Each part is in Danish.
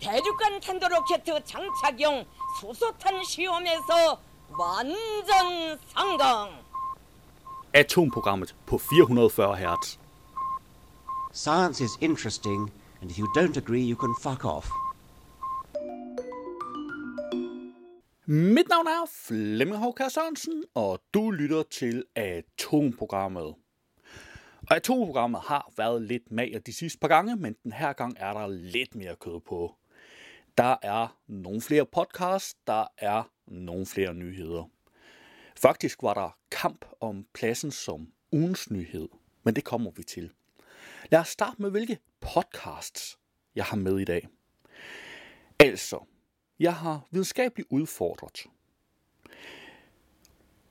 대륙간 탄도 로켓 장착용 수소탄 시험에서 완전 성공. Atomprogrammet på 440 Hz. Science is interesting, and if you don't agree, you can fuck off. Mit navn er Flemming Håkær Sørensen, og du lytter til Atomprogrammet. Og Atomprogrammet har været lidt mager de sidste par gange, men den her gang er der lidt mere kød på. Der er nogle flere podcasts, der er nogle flere nyheder. Faktisk var der kamp om pladsen som ugens nyhed, men det kommer vi til. Lad os starte med, hvilke podcasts jeg har med i dag. Altså, jeg har videnskabeligt udfordret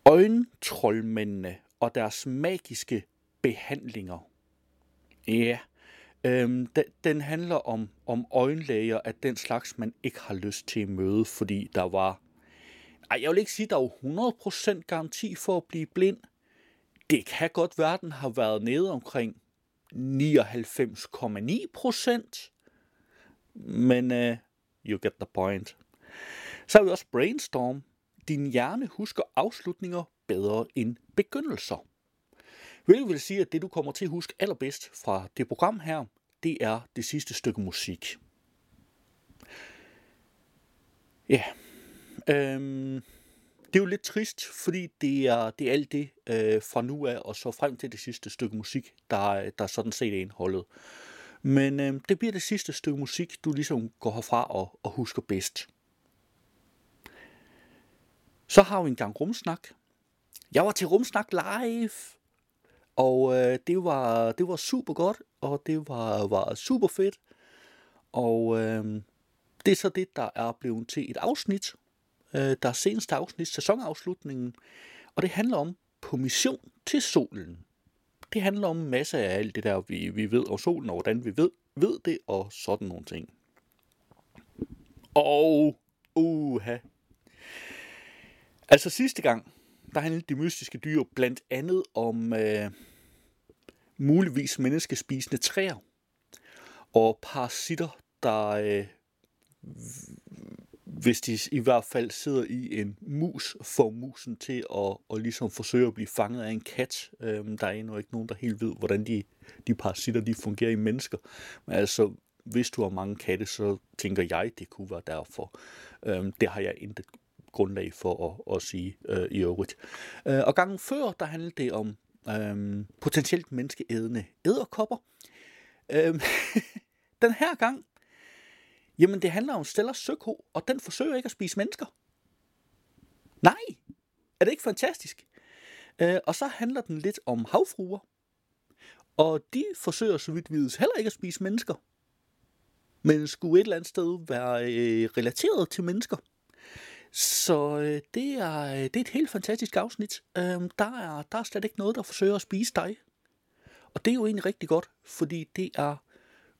øjentrollmændene og deres magiske behandlinger. Ja, øhm, den, den handler om, om øjenlæger af den slags, man ikke har lyst til at møde, fordi der var... Ej, jeg vil ikke sige, at der var 100% garanti for at blive blind. Det kan godt være, at den har været nede omkring 99,9%. Men uh, you get the point. Så har vi også Brainstorm. Din hjerne husker afslutninger bedre end begyndelser. Hvilket vil sige, at det du kommer til at huske allerbedst fra det program her, det er det sidste stykke musik. Ja, øhm, det er jo lidt trist, fordi det er, det er alt det øh, fra nu af og så frem til det sidste stykke musik, der, der sådan set er indholdet. Men øh, det bliver det sidste stykke musik, du ligesom går herfra og, og husker bedst. Så har vi en gang rumsnak. Jeg var til rumsnak live, og øh, det, var, det var super godt, og det var, var super fedt. Og øh, det er så det, der er blevet til et afsnit. Øh, der er seneste afsnit, sæsonafslutningen. Og det handler om på mission til solen. Det handler om en masse af alt det der, vi, vi ved om solen, og hvordan vi ved, ved det, og sådan nogle ting. Og, uha. Altså sidste gang, der handlede de mystiske dyr blandt andet om øh, muligvis menneskespisende træer og parasitter, der, øh, hvis de i hvert fald sidder i en mus, får musen til at, og ligesom forsøge at blive fanget af en kat. Øhm, der er endnu ikke nogen, der helt ved, hvordan de, de parasitter de fungerer i mennesker. Men altså, hvis du har mange katte, så tænker jeg, det kunne være derfor. Øhm, det har jeg intet grundlag for at, at sige øh, i øvrigt. Øh, og gangen før, der handlede det om øh, potentielt menneskeædende æderkopper. Øh, den her gang, jamen det handler om Stellers søko, og den forsøger ikke at spise mennesker. Nej, er det ikke fantastisk? Øh, og så handler den lidt om havfruer, og de forsøger så vidt vides heller ikke at spise mennesker, men skulle et eller andet sted være øh, relateret til mennesker. Så øh, det, er, øh, det er et helt fantastisk afsnit. Øh, der, er, der er slet ikke noget, der forsøger at spise dig. Og det er jo egentlig rigtig godt, fordi det er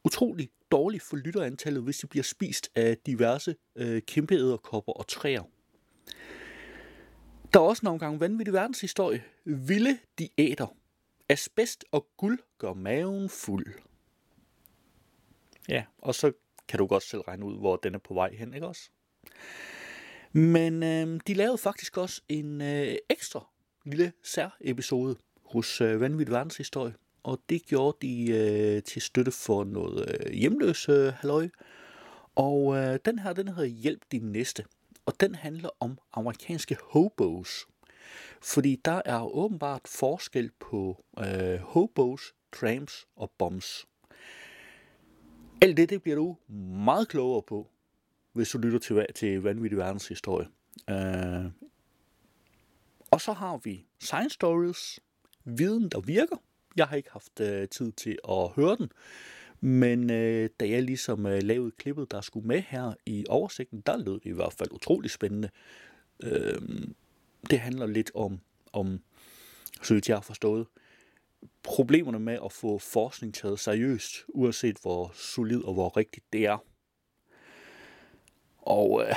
utrolig dårligt for lytterantallet, hvis det bliver spist af diverse øh, kæmpe æderkopper og træer. Der er også nogle gange vanvittig verdenshistorie. Vilde diæter. Asbest og guld gør maven fuld. Ja, og så kan du godt selv regne ud, hvor den er på vej hen, ikke også? Men øh, de lavede faktisk også en øh, ekstra lille sær-episode hos øh, Vanvittig Verdenshistorie. Og det gjorde de øh, til støtte for noget øh, hjemløs øh, halløj. Og øh, den her, den hedder Hjælp din næste. Og den handler om amerikanske hobos. Fordi der er åbenbart forskel på øh, hobos, tramps og bombs. Alt det, det bliver du meget klogere på hvis du lytter til, til Vanvittig Verdenshistorie. Øh, og så har vi Science Stories, viden der virker. Jeg har ikke haft øh, tid til at høre den, men øh, da jeg ligesom øh, lavede klippet, der skulle med her i oversigten, der lød det i hvert fald utrolig spændende. Øh, det handler lidt om, om så vidt jeg har forstået, problemerne med at få forskning taget seriøst, uanset hvor solid og hvor rigtigt det er. Og, øh,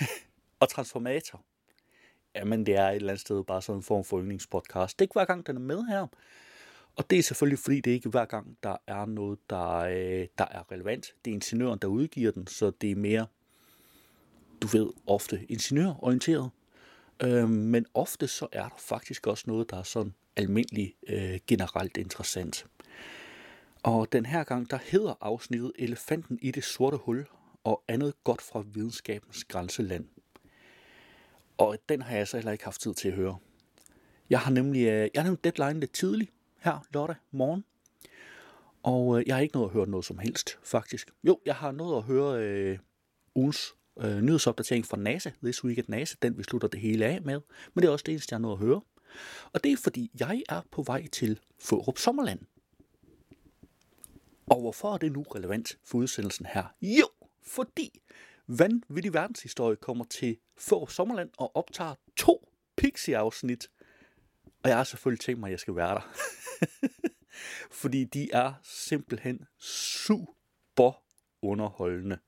og Transformator. Jamen, det er et eller andet sted bare sådan en form for yndlingspodcast. Det er ikke hver gang, den er med her. Og det er selvfølgelig, fordi det ikke hver gang, der er noget, der, øh, der er relevant. Det er ingeniøren, der udgiver den, så det er mere, du ved, ofte ingeniørorienteret. Øh, men ofte så er der faktisk også noget, der er sådan almindelig øh, generelt interessant. Og den her gang, der hedder afsnittet Elefanten i det sorte hul og andet godt fra videnskabens grænseland. Og den har jeg så heller ikke haft tid til at høre. Jeg har nemlig, øh, jeg har nemlig deadline lidt tidligt her lørdag morgen. Og øh, jeg har ikke nået at høre noget som helst, faktisk. Jo, jeg har nået at høre øh, ugens øh, nyhedsopdatering fra NASA, This Week at NASA, den vi slutter det hele af med. Men det er også det eneste, jeg har nået at høre. Og det er fordi, jeg er på vej til Fårup Sommerland. Og hvorfor er det nu relevant for udsendelsen her? Jo, fordi Vanvittig Verdenshistorie kommer til få Sommerland og optager to Pixie-afsnit. Og jeg har selvfølgelig tænkt mig, at jeg skal være der. fordi de er simpelthen super underholdende.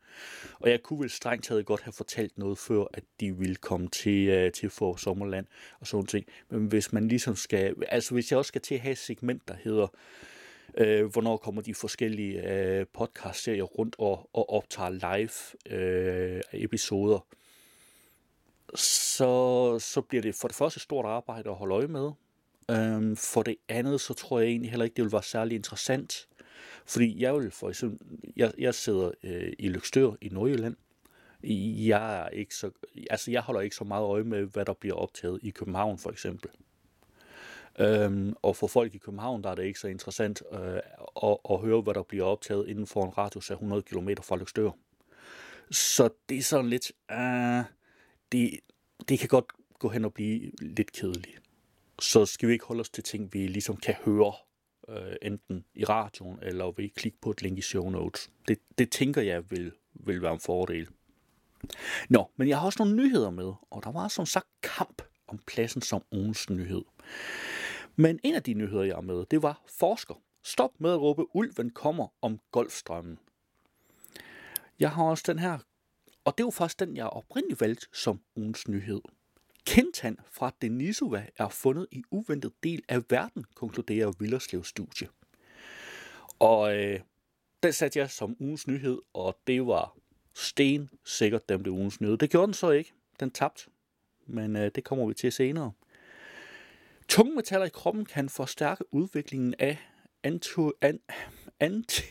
Og jeg kunne vel strengt taget godt have fortalt noget før, at de ville komme til, uh, til for sommerland og sådan ting. Men hvis man ligesom skal, altså hvis jeg også skal til at have et segment, der hedder, øh, hvornår kommer de forskellige øh, podcast-serier rundt og, og optager live uh, episoder, så, så bliver det for det første stort arbejde at holde øje med. Um, for det andet, så tror jeg egentlig heller ikke, det vil være særlig interessant fordi jeg vil for eksempel, jeg, jeg sidder øh, i Lykstør i Nordjylland. Jeg er ikke så, altså jeg holder ikke så meget øje med, hvad der bliver optaget i København for eksempel. Øhm, og for folk i København, der er det ikke så interessant øh, at, at høre, hvad der bliver optaget inden for en radius af 100 km fra Løgstør. Så det er sådan lidt, øh, det, det kan godt gå hen og blive lidt kedeligt. Så skal vi ikke holde os til ting, vi ligesom kan høre øh, enten i radioen eller ved at klikke på et link i show notes. Det, det tænker jeg vil, vil være en fordel. Nå, men jeg har også nogle nyheder med, og der var som sagt kamp om pladsen som ugens nyhed. Men en af de nyheder, jeg er med, det var forsker. Stop med at råbe, ulven kommer om golfstrømmen. Jeg har også den her, og det var faktisk den, jeg oprindeligt valgte som ugens nyhed. Kentan fra Denisova er fundet i uventet del af verden, konkluderer Villerslev studie. Og øh, den satte jeg som ugens nyhed, og det var sten sikkert dem det ugens nyhed. Det gjorde den så ikke. Den tabte. Men øh, det kommer vi til senere. Tungmetaller i kroppen kan forstærke udviklingen af anto, an, anti,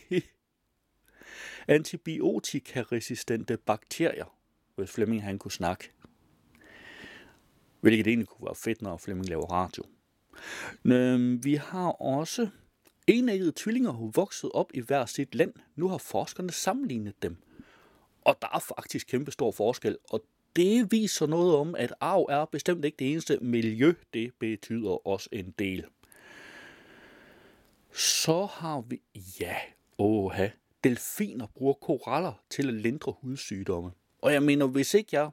antibiotikaresistente bakterier, hvis Flemming han kunne snakke. Hvilket egentlig kunne være fedt, når Flemming laver radio. Øhm, vi har også enæggede tvillinger vokset op i hver sit land. Nu har forskerne sammenlignet dem. Og der er faktisk kæmpe stor forskel, og det viser noget om, at arv er bestemt ikke det eneste. Miljø, det betyder også en del. Så har vi, ja, åha, delfiner bruger koraller til at lindre hudsygdomme. Og jeg mener, hvis ikke jeg,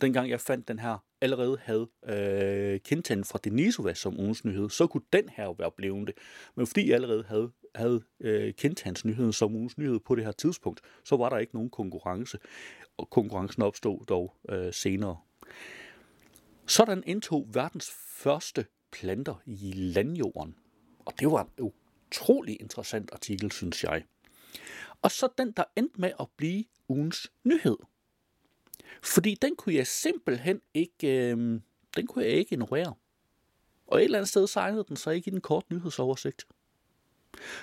dengang jeg fandt den her allerede havde øh, kendt fra Denisova som ugens nyhed, så kunne den her jo være blevet det. Men fordi jeg allerede havde, havde øh, kendt hans nyhed som ugens nyhed på det her tidspunkt, så var der ikke nogen konkurrence. Og konkurrencen opstod dog øh, senere. Sådan indtog verdens første planter i landjorden. Og det var en utrolig interessant artikel, synes jeg. Og så den, der endte med at blive ugens nyhed – fordi den kunne jeg simpelthen ikke, øh, den kunne jeg ikke ignorere. Og et eller andet sted sejlede den så ikke i den kort nyhedsoversigt.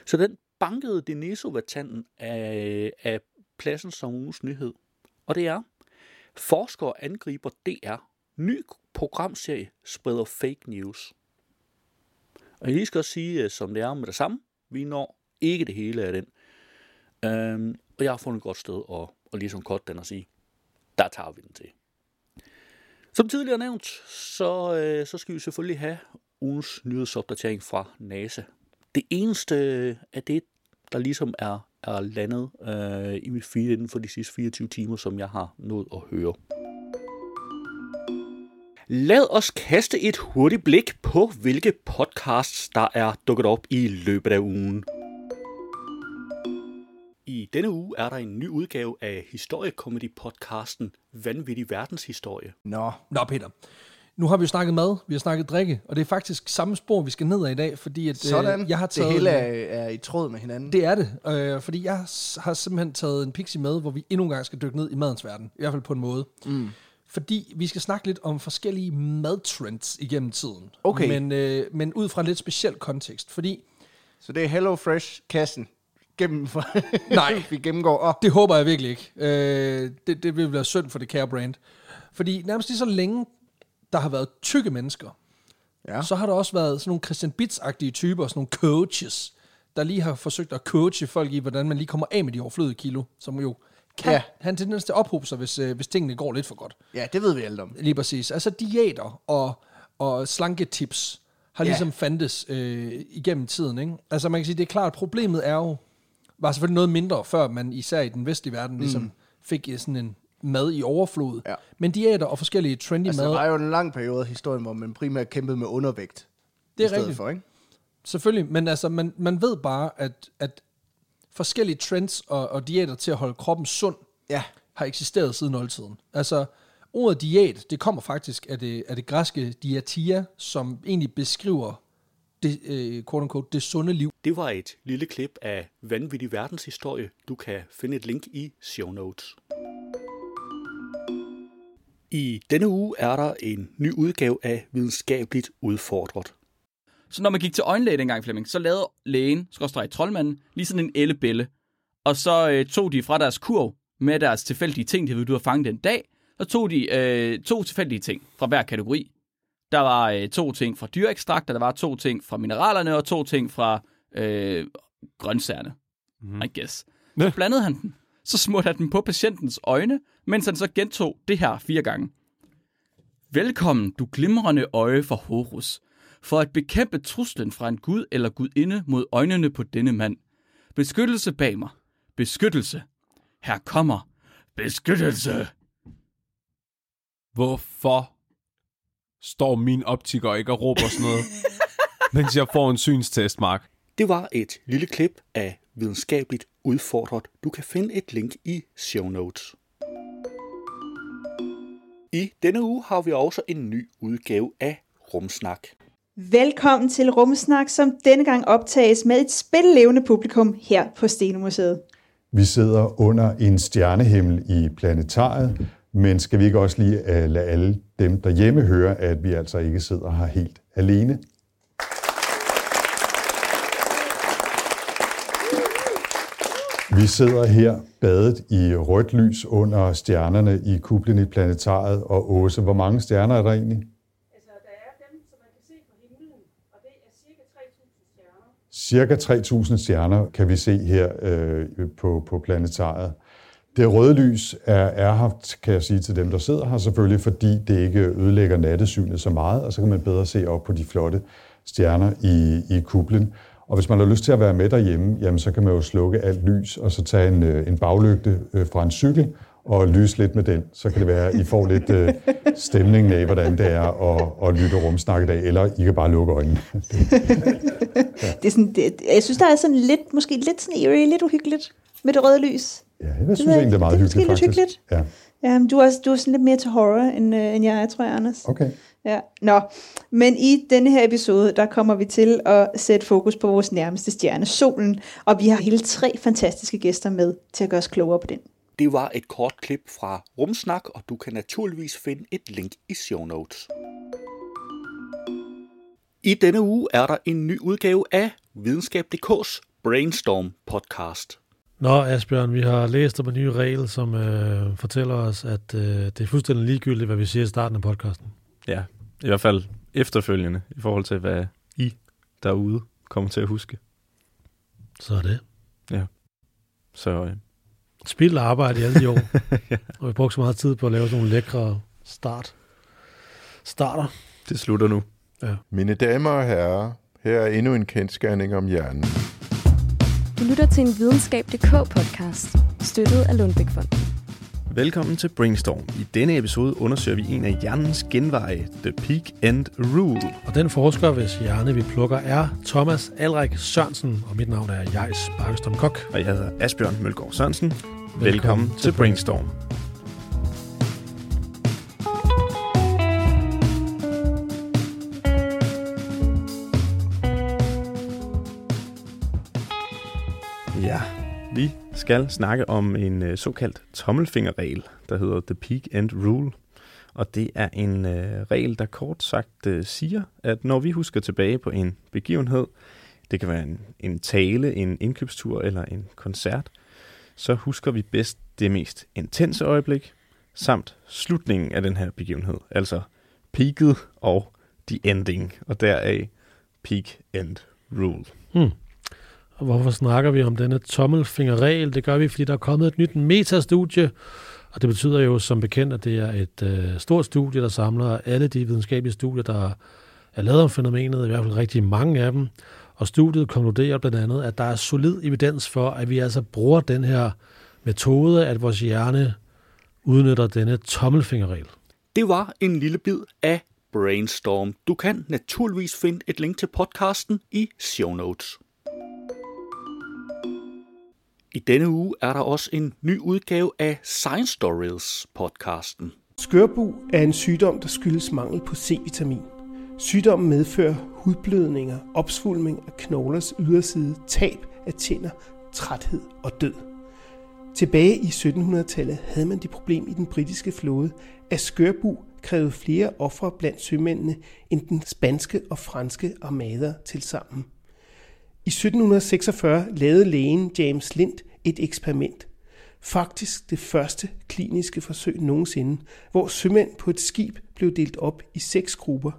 Så den bankede Denisova-tanden af, af pladsen som ugens nyhed. Og det er, forskere angriber DR. Ny programserie spreder fake news. Og jeg lige skal også sige, øh, som det er med det samme, vi når ikke det hele af den. Øhm, og jeg har fundet et godt sted at, at ligesom kort den og sige, der tager vi den til. Som tidligere nævnt, så, øh, så skal vi selvfølgelig have ugens nyhedsopdatering fra NASA. Det eneste af det, der ligesom er, er landet øh, i mit feed inden for de sidste 24 timer, som jeg har nået at høre. Lad os kaste et hurtigt blik på, hvilke podcasts, der er dukket op i løbet af ugen. I denne uge er der en ny udgave af historiekomedy-podcasten Vanvittig Verdenshistorie. Nå, nå Peter. Nu har vi jo snakket mad, vi har snakket drikke, og det er faktisk samme spor, vi skal ned ad i dag, fordi at, Sådan. Øh, jeg har taget... Det hele er, er i tråd med hinanden. Det er det, øh, fordi jeg har simpelthen taget en pixie med, hvor vi endnu en gang skal dykke ned i madens verden, i hvert fald på en måde. Mm. Fordi vi skal snakke lidt om forskellige madtrends igennem tiden. Okay. Men, øh, men ud fra en lidt speciel kontekst, fordi Så det er Hello Fresh-kassen gennem for Nej. vi gennemgår. Oh, Det håber jeg virkelig ikke. Øh, det, det vil være synd for det kære brand. Fordi nærmest lige så længe, der har været tykke mennesker, Ja. så har der også været sådan nogle Christian Bits-agtige typer, sådan nogle coaches, der lige har forsøgt at coache folk i, hvordan man lige kommer af med de overflødige kilo, som jo kan Ja. en tendens til at ophobe sig, hvis, øh, hvis tingene går lidt for godt. ja, det ved vi alt om. Lige præcis. Altså diæter og, og slanketips har Ja. ligesom fandtes øh, igennem tiden. Ikke? Altså man kan sige, det er klart, at problemet er jo, var selvfølgelig noget mindre, før man især i den vestlige verden ligesom mm. fik øh, sådan en mad i overflod. Ja. Men diæter og forskellige trendy Altså, mad, der var jo en lang periode af historien, hvor man primært kæmpede med undervægt. Det er i rigtigt. For, ikke? selvfølgelig, men altså man, man ved bare, at, at forskellige trends og, og diæter til at holde kroppen sund, Ja. har eksisteret siden oldtiden. Altså, ordet diæt, det kommer faktisk af det, af det græske diatia, som egentlig beskriver det, øh, quote unquote, det sunde liv. Det var et lille klip af vanvittig verdenshistorie. Du kan finde et link i show notes. I denne uge er der en ny udgave af Videnskabeligt Udfordret. Så når man gik til øjenlæge dengang, Flemming, så lavede lægen, skorstræk troldmanden, lige sådan en ellebælle. Og så øh, tog de fra deres kurv med deres tilfældige ting, de havde du har fanget den dag, så tog de øh, to tilfældige ting fra hver kategori. Der var øh, to ting fra dyreekstrakter, der var to ting fra mineralerne, og to ting fra øh, grøntsagerne, mm. I guess. Så blandede han den. Så smurte han den på patientens øjne, mens han så gentog det her fire gange. Velkommen, du glimrende øje for Horus. For at bekæmpe truslen fra en gud eller gudinde mod øjnene på denne mand. Beskyttelse bag mig. Beskyttelse. Her kommer beskyttelse. Hvorfor står min optiker ikke og råber sådan noget, mens jeg får en synstest, Mark? Det var et lille klip af Videnskabeligt Udfordret. Du kan finde et link i show notes. I denne uge har vi også en ny udgave af Rumsnak. Velkommen til Rumsnak, som denne gang optages med et spillevende publikum her på Stenemuseet. Vi sidder under en stjernehimmel i planetariet, men skal vi ikke også lige uh, lade alle dem derhjemme høre, at vi altså ikke sidder her helt alene? Vi sidder her badet i rødt lys under stjernerne i kuplen i planetariet. Og Åse, hvor mange stjerner er der egentlig? Altså, der er dem, som man kan se på himlen, og det er cirka 3.000 stjerner. Cirka 3.000 stjerner kan vi se her øh, på, på planetariet. Det røde lys er, er her, kan jeg sige til dem, der sidder her selvfølgelig, fordi det ikke ødelægger nattesynet så meget, og så kan man bedre se op på de flotte stjerner i, i kuplen. Og hvis man har lyst til at være med derhjemme, jamen, så kan man jo slukke alt lys, og så tage en, øh, en baglygte øh, fra en cykel og lyse lidt med den. Så kan det være, at I får lidt øh, stemningen af, hvordan det er at, at lytte rumsnak i dag, eller I kan bare lukke øjnene. Det er sådan, det, jeg synes, der er sådan lidt, måske lidt sådan eerie, lidt uhyggeligt med det røde lys. Ja, jeg synes ved egentlig, jeg det er meget. Det er hyggeligt, måske lidt faktisk. hyggeligt. Ja, Ja, men du er, også, du er sådan lidt mere til horror, end, øh, end jeg er, tror jeg, Anders. okay. Ja. Nå, men i denne her episode, der kommer vi til at sætte fokus på vores nærmeste stjerne, solen, og vi har hele tre fantastiske gæster med til at gøre os klogere på den. Det var et kort klip fra Rumsnak, og du kan naturligvis finde et link i show notes. I denne uge er der en ny udgave af Videnskab.dk's Brainstorm podcast. Nå, Asbjørn, vi har læst om en ny regel, som øh, fortæller os, at øh, det er fuldstændig ligegyldigt, hvad vi siger i starten af podcasten. Ja, i hvert fald efterfølgende, i forhold til, hvad I derude kommer til at huske. Så er det. Så øh, Spild arbejde i alle de år. Og vi brugte så meget tid på at lave sådan nogle lækre start. Starter. det slutter nu. Mine damer og herrer, her er endnu en kendskærning om hjernen. Du lytter til en videnskab.dk-podcast, støttet af Lundbækfonden. Velkommen til Brainstorm. I denne episode undersøger vi en af hjernens genveje, The Peak End Rule. Og den forsker, hvis hjerne vi plukker, er Thomas Alrik Sørensen. Og mit navn er Jais Bakkestrom Kok. Og jeg hedder Asbjørn Mølgaard Sørensen. Velkommen, Velkommen til Brainstorm. Skal snakke om en øh, såkaldt tommelfingerregel, der hedder The Peak End Rule. Og det er en øh, regel, der kort sagt øh, siger, at når vi husker tilbage på en begivenhed, det kan være en, en tale, en indkøbstur eller en koncert, så husker vi bedst det mest intense øjeblik, samt slutningen af den her begivenhed, altså peaket og the ending, og deraf peak end rule. Hmm. Og hvorfor snakker vi om denne tommelfingerregel? Det gør vi, fordi der er kommet et nyt metastudie, og det betyder jo som bekendt, at det er et øh, stort studie, der samler alle de videnskabelige studier, der er lavet om fænomenet, i hvert fald rigtig mange af dem. Og studiet konkluderer blandt andet, at der er solid evidens for, at vi altså bruger den her metode, at vores hjerne udnytter denne tommelfingerregel. Det var en lille bid af Brainstorm. Du kan naturligvis finde et link til podcasten i show notes. I denne uge er der også en ny udgave af Science Stories podcasten. Skørbu er en sygdom, der skyldes mangel på C-vitamin. Sygdommen medfører hudblødninger, opsvulming af knoglers yderside, tab af tænder, træthed og død. Tilbage i 1700-tallet havde man det problem i den britiske flåde, at skørbu krævede flere ofre blandt sømændene end den spanske og franske armader til sammen. I 1746 lavede lægen James Lind et eksperiment. Faktisk det første kliniske forsøg nogensinde, hvor sømænd på et skib blev delt op i seks grupper.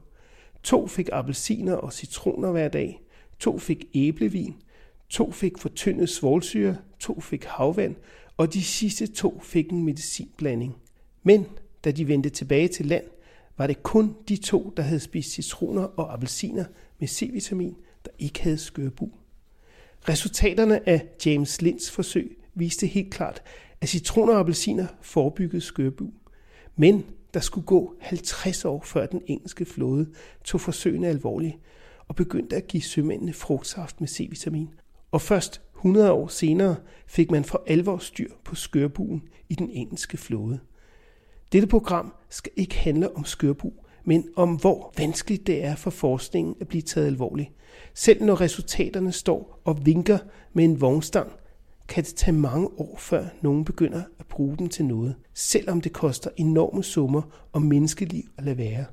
To fik appelsiner og citroner hver dag, to fik æblevin, to fik fortyndet svovlsyre, to fik havvand, og de sidste to fik en medicinblanding. Men da de vendte tilbage til land, var det kun de to, der havde spist citroner og appelsiner med C-vitamin, der ikke havde skørbu. Resultaterne af James Linds forsøg viste helt klart, at citroner og appelsiner forebyggede skørbu. Men der skulle gå 50 år før den engelske flåde tog forsøgene alvorligt og begyndte at give sømændene frugtsaft med C-vitamin. Og først 100 år senere fik man for alvor styr på skørbuen i den engelske flåde. Dette program skal ikke handle om skørbu, men om hvor vanskeligt det er for forskningen at blive taget alvorligt. Selv når resultaterne står og vinker med en vognstang, kan det tage mange år før nogen begynder at bruge dem til noget, selvom det koster enorme summer og menneskeliv at lade være.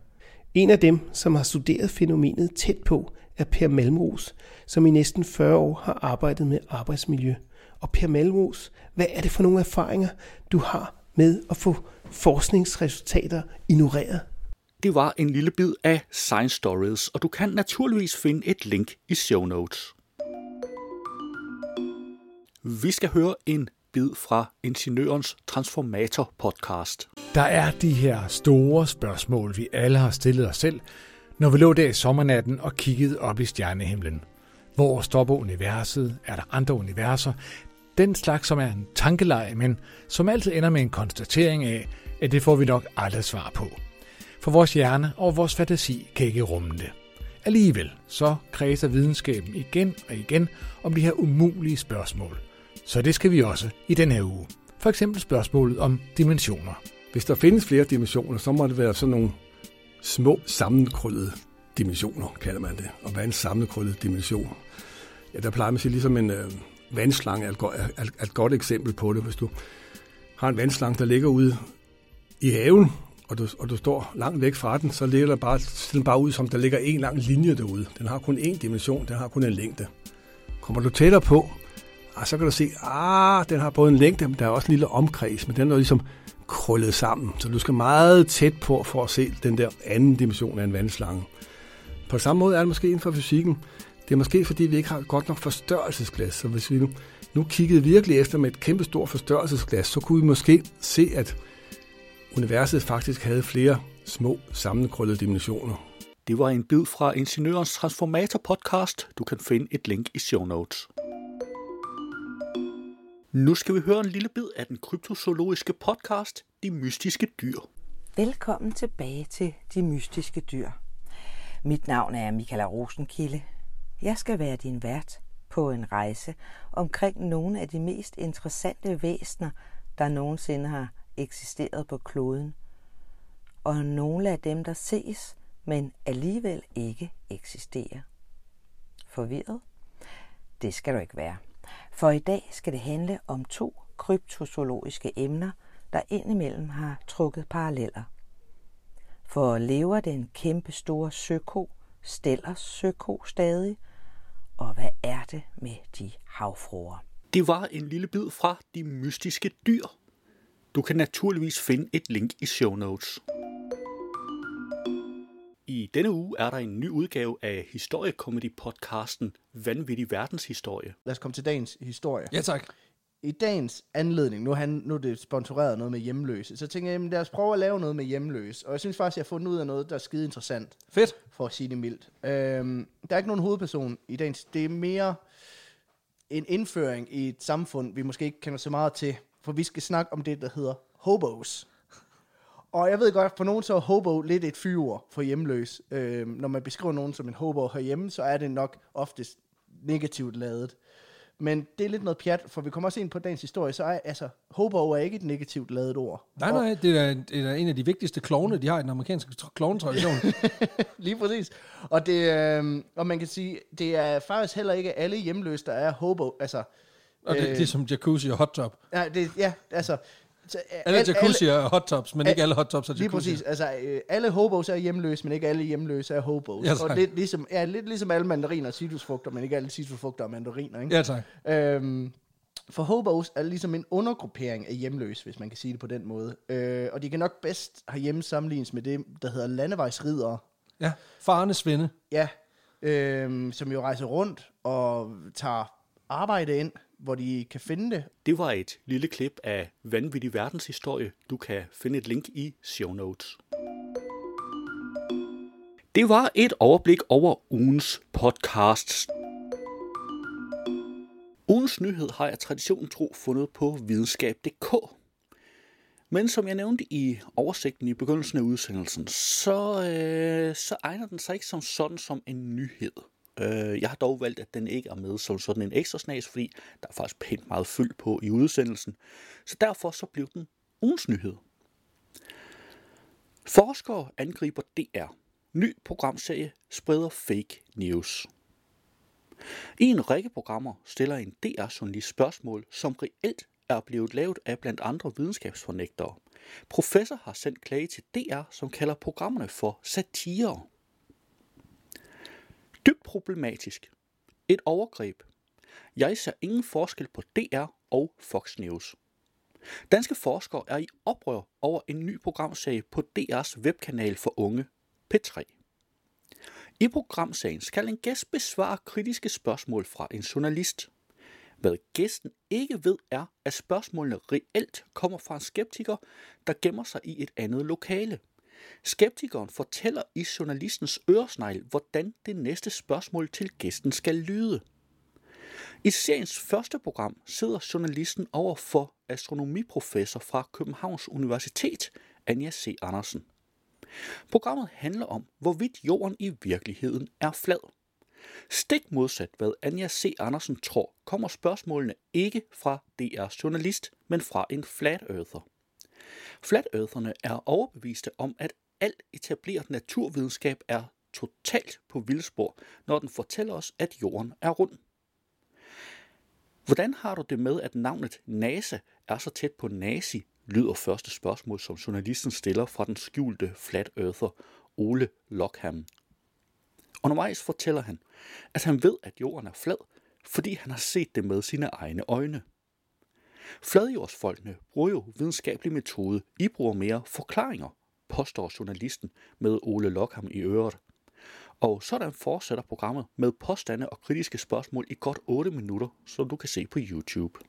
En af dem, som har studeret fænomenet tæt på, er Per Malmros, som i næsten 40 år har arbejdet med arbejdsmiljø. Og Per Malmros, hvad er det for nogle erfaringer, du har med at få forskningsresultater ignoreret? Det var en lille bid af Science Stories, og du kan naturligvis finde et link i show notes. Vi skal høre en bid fra Ingeniørens Transformator podcast. Der er de her store spørgsmål, vi alle har stillet os selv, når vi lå der i sommernatten og kiggede op i stjernehimlen. Hvor stopper universet? Er der andre universer? Den slags, som er en tankelej, men som altid ender med en konstatering af, at det får vi nok aldrig svar på. For vores hjerne og vores fantasi kan ikke rumme det. Alligevel så kredser videnskaben igen og igen om de her umulige spørgsmål. Så det skal vi også i den her uge. For eksempel spørgsmålet om dimensioner. Hvis der findes flere dimensioner, så må det være sådan nogle små sammenkrøllede dimensioner, kalder man det. Og hvad er en sammenkrøllet dimension? Ja, der plejer man at sige, ligesom en øh, vandslange er et, godt, er, er et godt eksempel på det. Hvis du har en vandslange, der ligger ude i haven, og du, og du står langt væk fra den, så ligger der bare, den bare ud, som der ligger en lang linje derude. Den har kun én dimension, den har kun en længde. Kommer du tættere på, ah, så kan du se, ah, den har både en længde, men der er også en lille omkreds, men den er ligesom krøllet sammen. Så du skal meget tæt på for at se den der anden dimension af en vandslange. På samme måde er det måske inden for fysikken. Det er måske fordi, vi ikke har godt nok forstørrelsesglas. Så hvis vi nu, nu kiggede virkelig efter med et kæmpe stort forstørrelsesglas, så kunne vi måske se, at universet faktisk havde flere små sammenkrøllede dimensioner. Det var en bid fra Ingeniørens Transformator podcast. Du kan finde et link i show notes. Nu skal vi høre en lille bid af den kryptozoologiske podcast, De Mystiske Dyr. Velkommen tilbage til De Mystiske Dyr. Mit navn er Michaela Rosenkilde. Jeg skal være din vært på en rejse omkring nogle af de mest interessante væsener, der nogensinde har eksisteret på kloden, og nogle af dem, der ses, men alligevel ikke eksisterer. Forvirret? Det skal du ikke være. For i dag skal det handle om to kryptozoologiske emner, der indimellem har trukket paralleller. For lever den kæmpe store søko, Stellers søko stadig? Og hvad er det med de havfruer? Det var en lille bid fra De Mystiske Dyr. Du kan naturligvis finde et link i show notes. I denne uge er der en ny udgave af historiekomedy-podcasten Vanvittig Verdenshistorie. Lad os komme til dagens historie. Ja, tak. I dagens anledning, nu han, nu er det sponsoreret noget med hjemløse, så tænker jeg, jamen, lad os prøve at lave noget med hjemløse. Og jeg synes faktisk, jeg har fundet ud af noget, der er skide interessant. Fedt. For at sige det mildt. Øhm, der er ikke nogen hovedperson i dagens. Det er mere en indføring i et samfund, vi måske ikke kender så meget til. For vi skal snakke om det, der hedder hobos. Og jeg ved godt, for nogen så er hobo lidt et fyre for hjemløs. Øhm, når man beskriver nogen som en hobo herhjemme, så er det nok oftest negativt lavet. Men det er lidt noget pjat, for vi kommer også ind på dagens historie, så er altså, hobo er ikke et negativt lavet ord. Nej, nej, det er, det er en af de vigtigste klovne, de har i den amerikanske tr- klovnetradition. Lige præcis. Og, det, øh, og man kan sige, det er faktisk heller ikke alle hjemløse, der er hobo. Altså, og det, det er som jacuzzi og hot tub. Ja, det, ja altså... Så, alle jacuzzi er hot tubs, men ikke alle hot tubs er jacuzzi. Lige præcis. Altså, øh, alle hobos er hjemløse, men ikke alle hjemløse er hobos. Ja, tak. og lidt ligesom, ja, lidt ligesom alle mandariner og citrusfrugter, men ikke alle citrusfrugter og mandariner. Ikke? Ja, tak. Øhm, for hobos er ligesom en undergruppering af hjemløse, hvis man kan sige det på den måde. Øh, og de kan nok bedst herhjemme sammenlignes med det, der hedder landevejsridere. Ja, farne svende. Ja, øh, som jo rejser rundt og tager arbejde ind, hvor de kan finde det. Det var et lille klip af Vanvittig Verdenshistorie. Du kan finde et link i show notes. Det var et overblik over ugens podcasts. Ugens nyhed har jeg traditionen tro fundet på videnskab.dk. Men som jeg nævnte i oversigten i begyndelsen af udsendelsen, så, øh, så egner den sig ikke som sådan som en nyhed. Øh, jeg har dog valgt, at den ikke er med som sådan en ekstra snas, fordi der er faktisk pænt meget fyld på i udsendelsen. Så derfor så blev den ugens nyhed. Forskere angriber DR. Ny programserie spreder fake news. I en række programmer stiller en DR-journalist spørgsmål, som reelt er blevet lavet af blandt andre videnskabsfornægtere. Professor har sendt klage til DR, som kalder programmerne for satire. Dybt problematisk. Et overgreb. Jeg ser ingen forskel på DR og Fox News. Danske forskere er i oprør over en ny programserie på DR's webkanal for unge, P3. I programsagen skal en gæst besvare kritiske spørgsmål fra en journalist. Hvad gæsten ikke ved er, at spørgsmålene reelt kommer fra en skeptiker, der gemmer sig i et andet lokale. Skeptikeren fortæller i journalistens øresnegl, hvordan det næste spørgsmål til gæsten skal lyde. I seriens første program sidder journalisten over for astronomiprofessor fra Københavns Universitet, Anja C. Andersen. Programmet handler om, hvorvidt jorden i virkeligheden er flad. Stik modsat hvad Anja C. Andersen tror, kommer spørgsmålene ikke fra DR's journalist, men fra en flat earther. Flat eartherne er overbeviste om, at alt etableret naturvidenskab er totalt på vildspor, når den fortæller os, at jorden er rund. Hvordan har du det med, at navnet NASA er så tæt på nazi, lyder første spørgsmål, som journalisten stiller fra den skjulte flat earther Ole Lockham. Undervejs fortæller han, at han ved, at jorden er flad, fordi han har set det med sine egne øjne. Fladjordsfolkene bruger jo videnskabelig metode. I bruger mere forklaringer, påstår journalisten med Ole Lokham i øret. Og sådan fortsætter programmet med påstande og kritiske spørgsmål i godt 8 minutter, som du kan se på YouTube.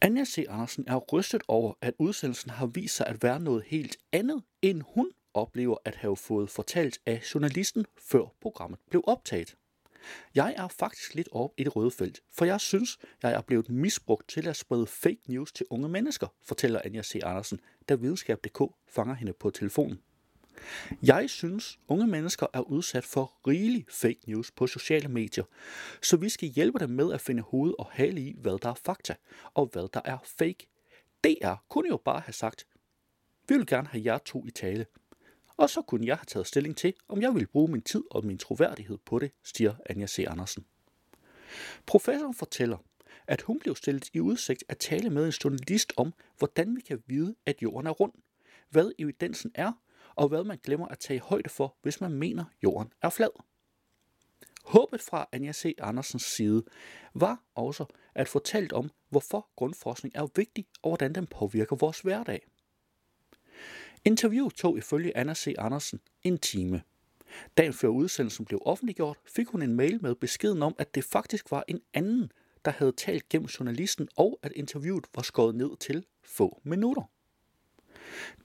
Anja C. Andersen er rystet over, at udsendelsen har vist sig at være noget helt andet, end hun oplever at have fået fortalt af journalisten, før programmet blev optaget. Jeg er faktisk lidt op i det røde felt, for jeg synes, jeg er blevet misbrugt til at sprede fake news til unge mennesker, fortæller Anja C. Andersen, da videnskab.dk fanger hende på telefonen. Jeg synes, unge mennesker er udsat for rigelig fake news på sociale medier, så vi skal hjælpe dem med at finde hoved og hale i, hvad der er fakta, og hvad der er fake. DR kunne jo bare have sagt, vi vil gerne have jer to i tale, og så kunne jeg have taget stilling til, om jeg ville bruge min tid og min troværdighed på det, siger Anja C. Andersen. Professoren fortæller, at hun blev stillet i udsigt at tale med en journalist om, hvordan vi kan vide, at jorden er rund, hvad evidensen er, og hvad man glemmer at tage højde for, hvis man mener, jorden er flad. Håbet fra Anja C. Andersens side var også at fortælle om, hvorfor grundforskning er vigtig, og hvordan den påvirker vores hverdag. Interviewet tog ifølge Anna C. Andersen en time. Dagen før udsendelsen blev offentliggjort, fik hun en mail med beskeden om, at det faktisk var en anden, der havde talt gennem journalisten, og at interviewet var skåret ned til få minutter.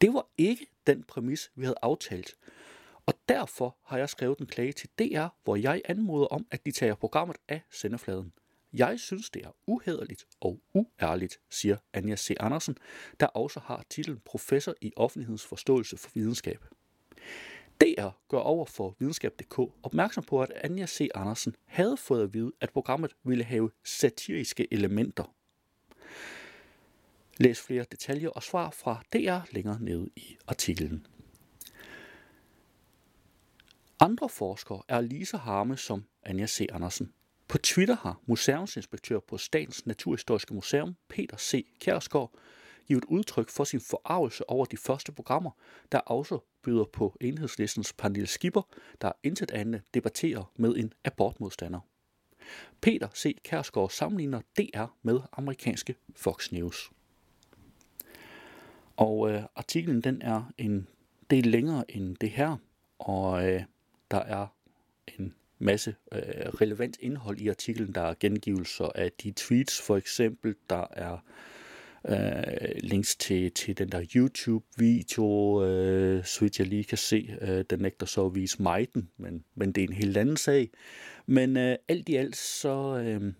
Det var ikke den præmis, vi havde aftalt, og derfor har jeg skrevet en klage til DR, hvor jeg anmoder om, at de tager programmet af sendefladen. Jeg synes, det er uhederligt og uærligt, siger Anja C. Andersen, der også har titlen professor i offentlighedens forståelse for videnskab. DR gør over for videnskab.dk opmærksom på, at Anja C. Andersen havde fået at vide, at programmet ville have satiriske elementer. Læs flere detaljer og svar fra DR længere nede i artiklen. Andre forskere er lige så harme som Anja C. Andersen. På Twitter har museumsinspektør på Statens Naturhistoriske Museum, Peter C. Kjærsgaard, givet udtryk for sin forarvelse over de første programmer, der også byder på enhedslistens Pernille Skipper, der intet andet debatterer med en abortmodstander. Peter C. Kærsgaard sammenligner DR med amerikanske Fox News. Og øh, artiklen den er en del længere end det her, og øh, der er en masse øh, relevant indhold i artiklen. Der er gengivelser af de tweets for eksempel. Der er øh, links til, til den der YouTube-video, øh, så vidt jeg lige kan se. Øh, den nægter så at vise mig den, men, men det er en helt anden sag. Men øh, alt i alt, så, øh,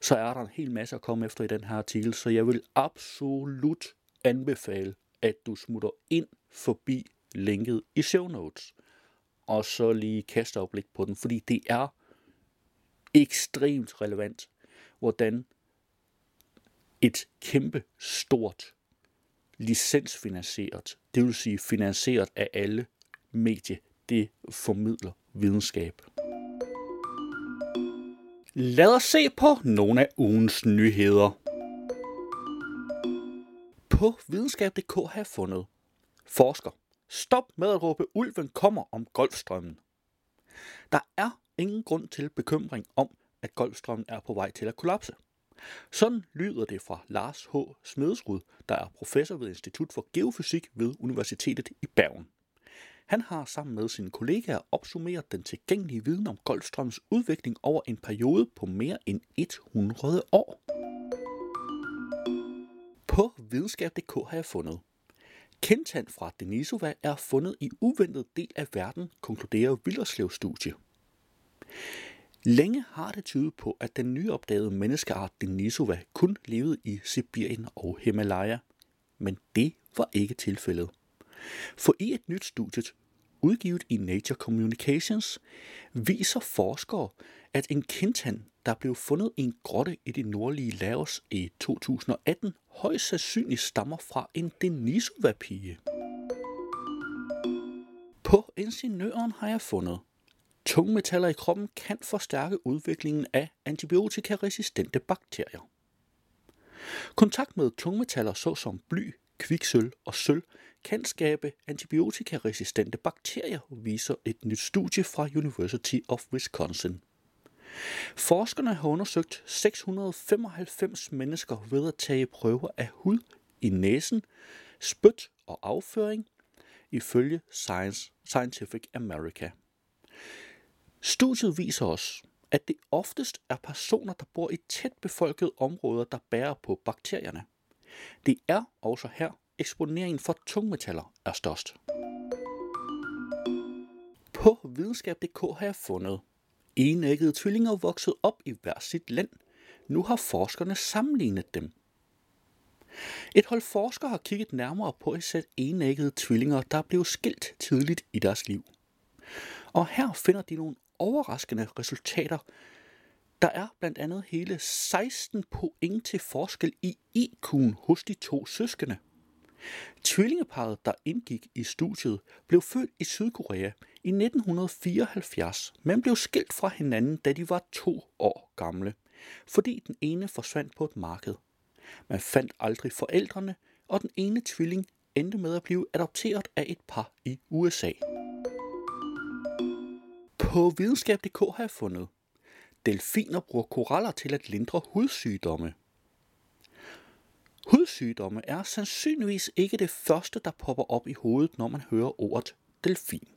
så er der en hel masse at komme efter i den her artikel, så jeg vil absolut anbefale, at du smutter ind forbi linket i show notes og så lige kaste opblik på den, fordi det er ekstremt relevant, hvordan et kæmpe stort licensfinansieret, det vil sige finansieret af alle medier, det formidler videnskab. Lad os se på nogle af ugens nyheder. På videnskab.dk har jeg fundet forsker Stop med at råbe, ulven kommer om Golfstrømmen. Der er ingen grund til bekymring om, at Golfstrømmen er på vej til at kollapse. Sådan lyder det fra Lars H. Smedesrud, der er professor ved Institut for Geofysik ved Universitetet i Bergen. Han har sammen med sine kollegaer opsummeret den tilgængelige viden om Golfstrømmens udvikling over en periode på mere end 100 år. På videnskab.dk har jeg fundet Kentan fra Denisova er fundet i uventet del af verden, konkluderer Villerslev-studie. Længe har det tydet på, at den nyopdagede menneskeart Denisova kun levede i Sibirien og Himalaya. Men det var ikke tilfældet. For i et nyt studie, udgivet i Nature Communications, viser forskere, at en kintan, der blev fundet en grotte i det nordlige Laos i 2018, højst sandsynligt stammer fra en Denisova-pige. På ingeniøren har jeg fundet, tungmetaller i kroppen kan forstærke udviklingen af antibiotikaresistente bakterier. Kontakt med tungmetaller såsom bly, kviksøl og sølv kan skabe antibiotikaresistente bakterier, viser et nyt studie fra University of Wisconsin. Forskerne har undersøgt 695 mennesker ved at tage prøver af hud i næsen, spyt og afføring, ifølge Science, Scientific America. Studiet viser os, at det oftest er personer, der bor i tæt befolkede områder, der bærer på bakterierne. Det er også her, eksponeringen for tungmetaller er størst. På videnskab.dk har jeg fundet, enæggede tvillinger vokset op i hver sit land. Nu har forskerne sammenlignet dem. Et hold forskere har kigget nærmere på et sæt enæggede tvillinger, der blev skilt tidligt i deres liv. Og her finder de nogle overraskende resultater. Der er blandt andet hele 16 point til forskel i IQ'en hos de to søskende. Tvillingeparet, der indgik i studiet, blev født i Sydkorea i 1974, men blev skilt fra hinanden, da de var to år gamle, fordi den ene forsvandt på et marked. Man fandt aldrig forældrene, og den ene tvilling endte med at blive adopteret af et par i USA. På videnskab.dk har jeg fundet, delfiner bruger koraller til at lindre hudsygdomme. Hudsygdomme er sandsynligvis ikke det første, der popper op i hovedet, når man hører ordet delfin.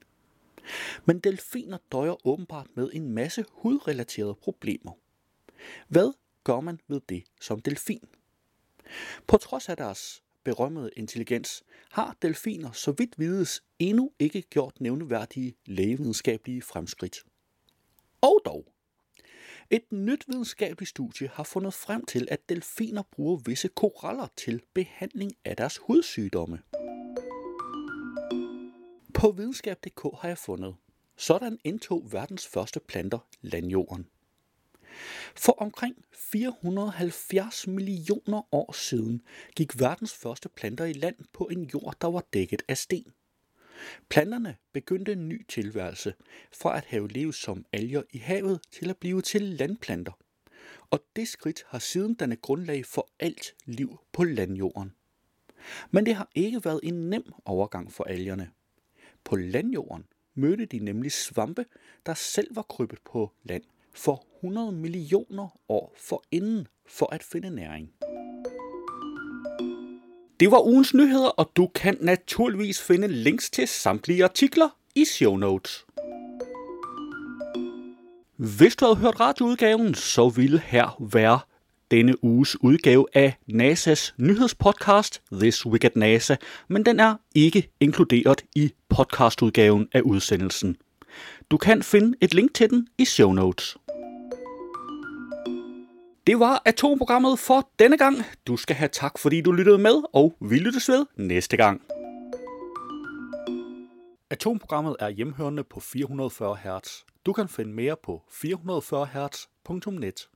Men delfiner døjer åbenbart med en masse hudrelaterede problemer. Hvad gør man ved det som delfin? På trods af deres berømmede intelligens, har delfiner så vidt vides endnu ikke gjort nævneværdige lægevidenskabelige fremskridt. Og dog, et nyt videnskabeligt studie har fundet frem til, at delfiner bruger visse koraller til behandling af deres hudsygdomme. På videnskab.dk har jeg fundet, sådan indtog verdens første planter landjorden. For omkring 470 millioner år siden gik verdens første planter i land på en jord, der var dækket af sten. Planterne begyndte en ny tilværelse, fra at have levet som alger i havet til at blive til landplanter. Og det skridt har siden dannet grundlag for alt liv på landjorden. Men det har ikke været en nem overgang for algerne. På landjorden mødte de nemlig svampe, der selv var krybet på land for 100 millioner år forinden for at finde næring. Det var ugens nyheder, og du kan naturligvis finde links til samtlige artikler i show notes. Hvis du havde hørt radioudgaven, så ville her være denne uges udgave af NASA's nyhedspodcast This Week at NASA, men den er ikke inkluderet i podcastudgaven af udsendelsen. Du kan finde et link til den i show notes. Det var atomprogrammet for denne gang. Du skal have tak, fordi du lyttede med, og vi lyttes ved næste gang. Atomprogrammet er hjemhørende på 440 Hz. Du kan finde mere på 440 Hz.net.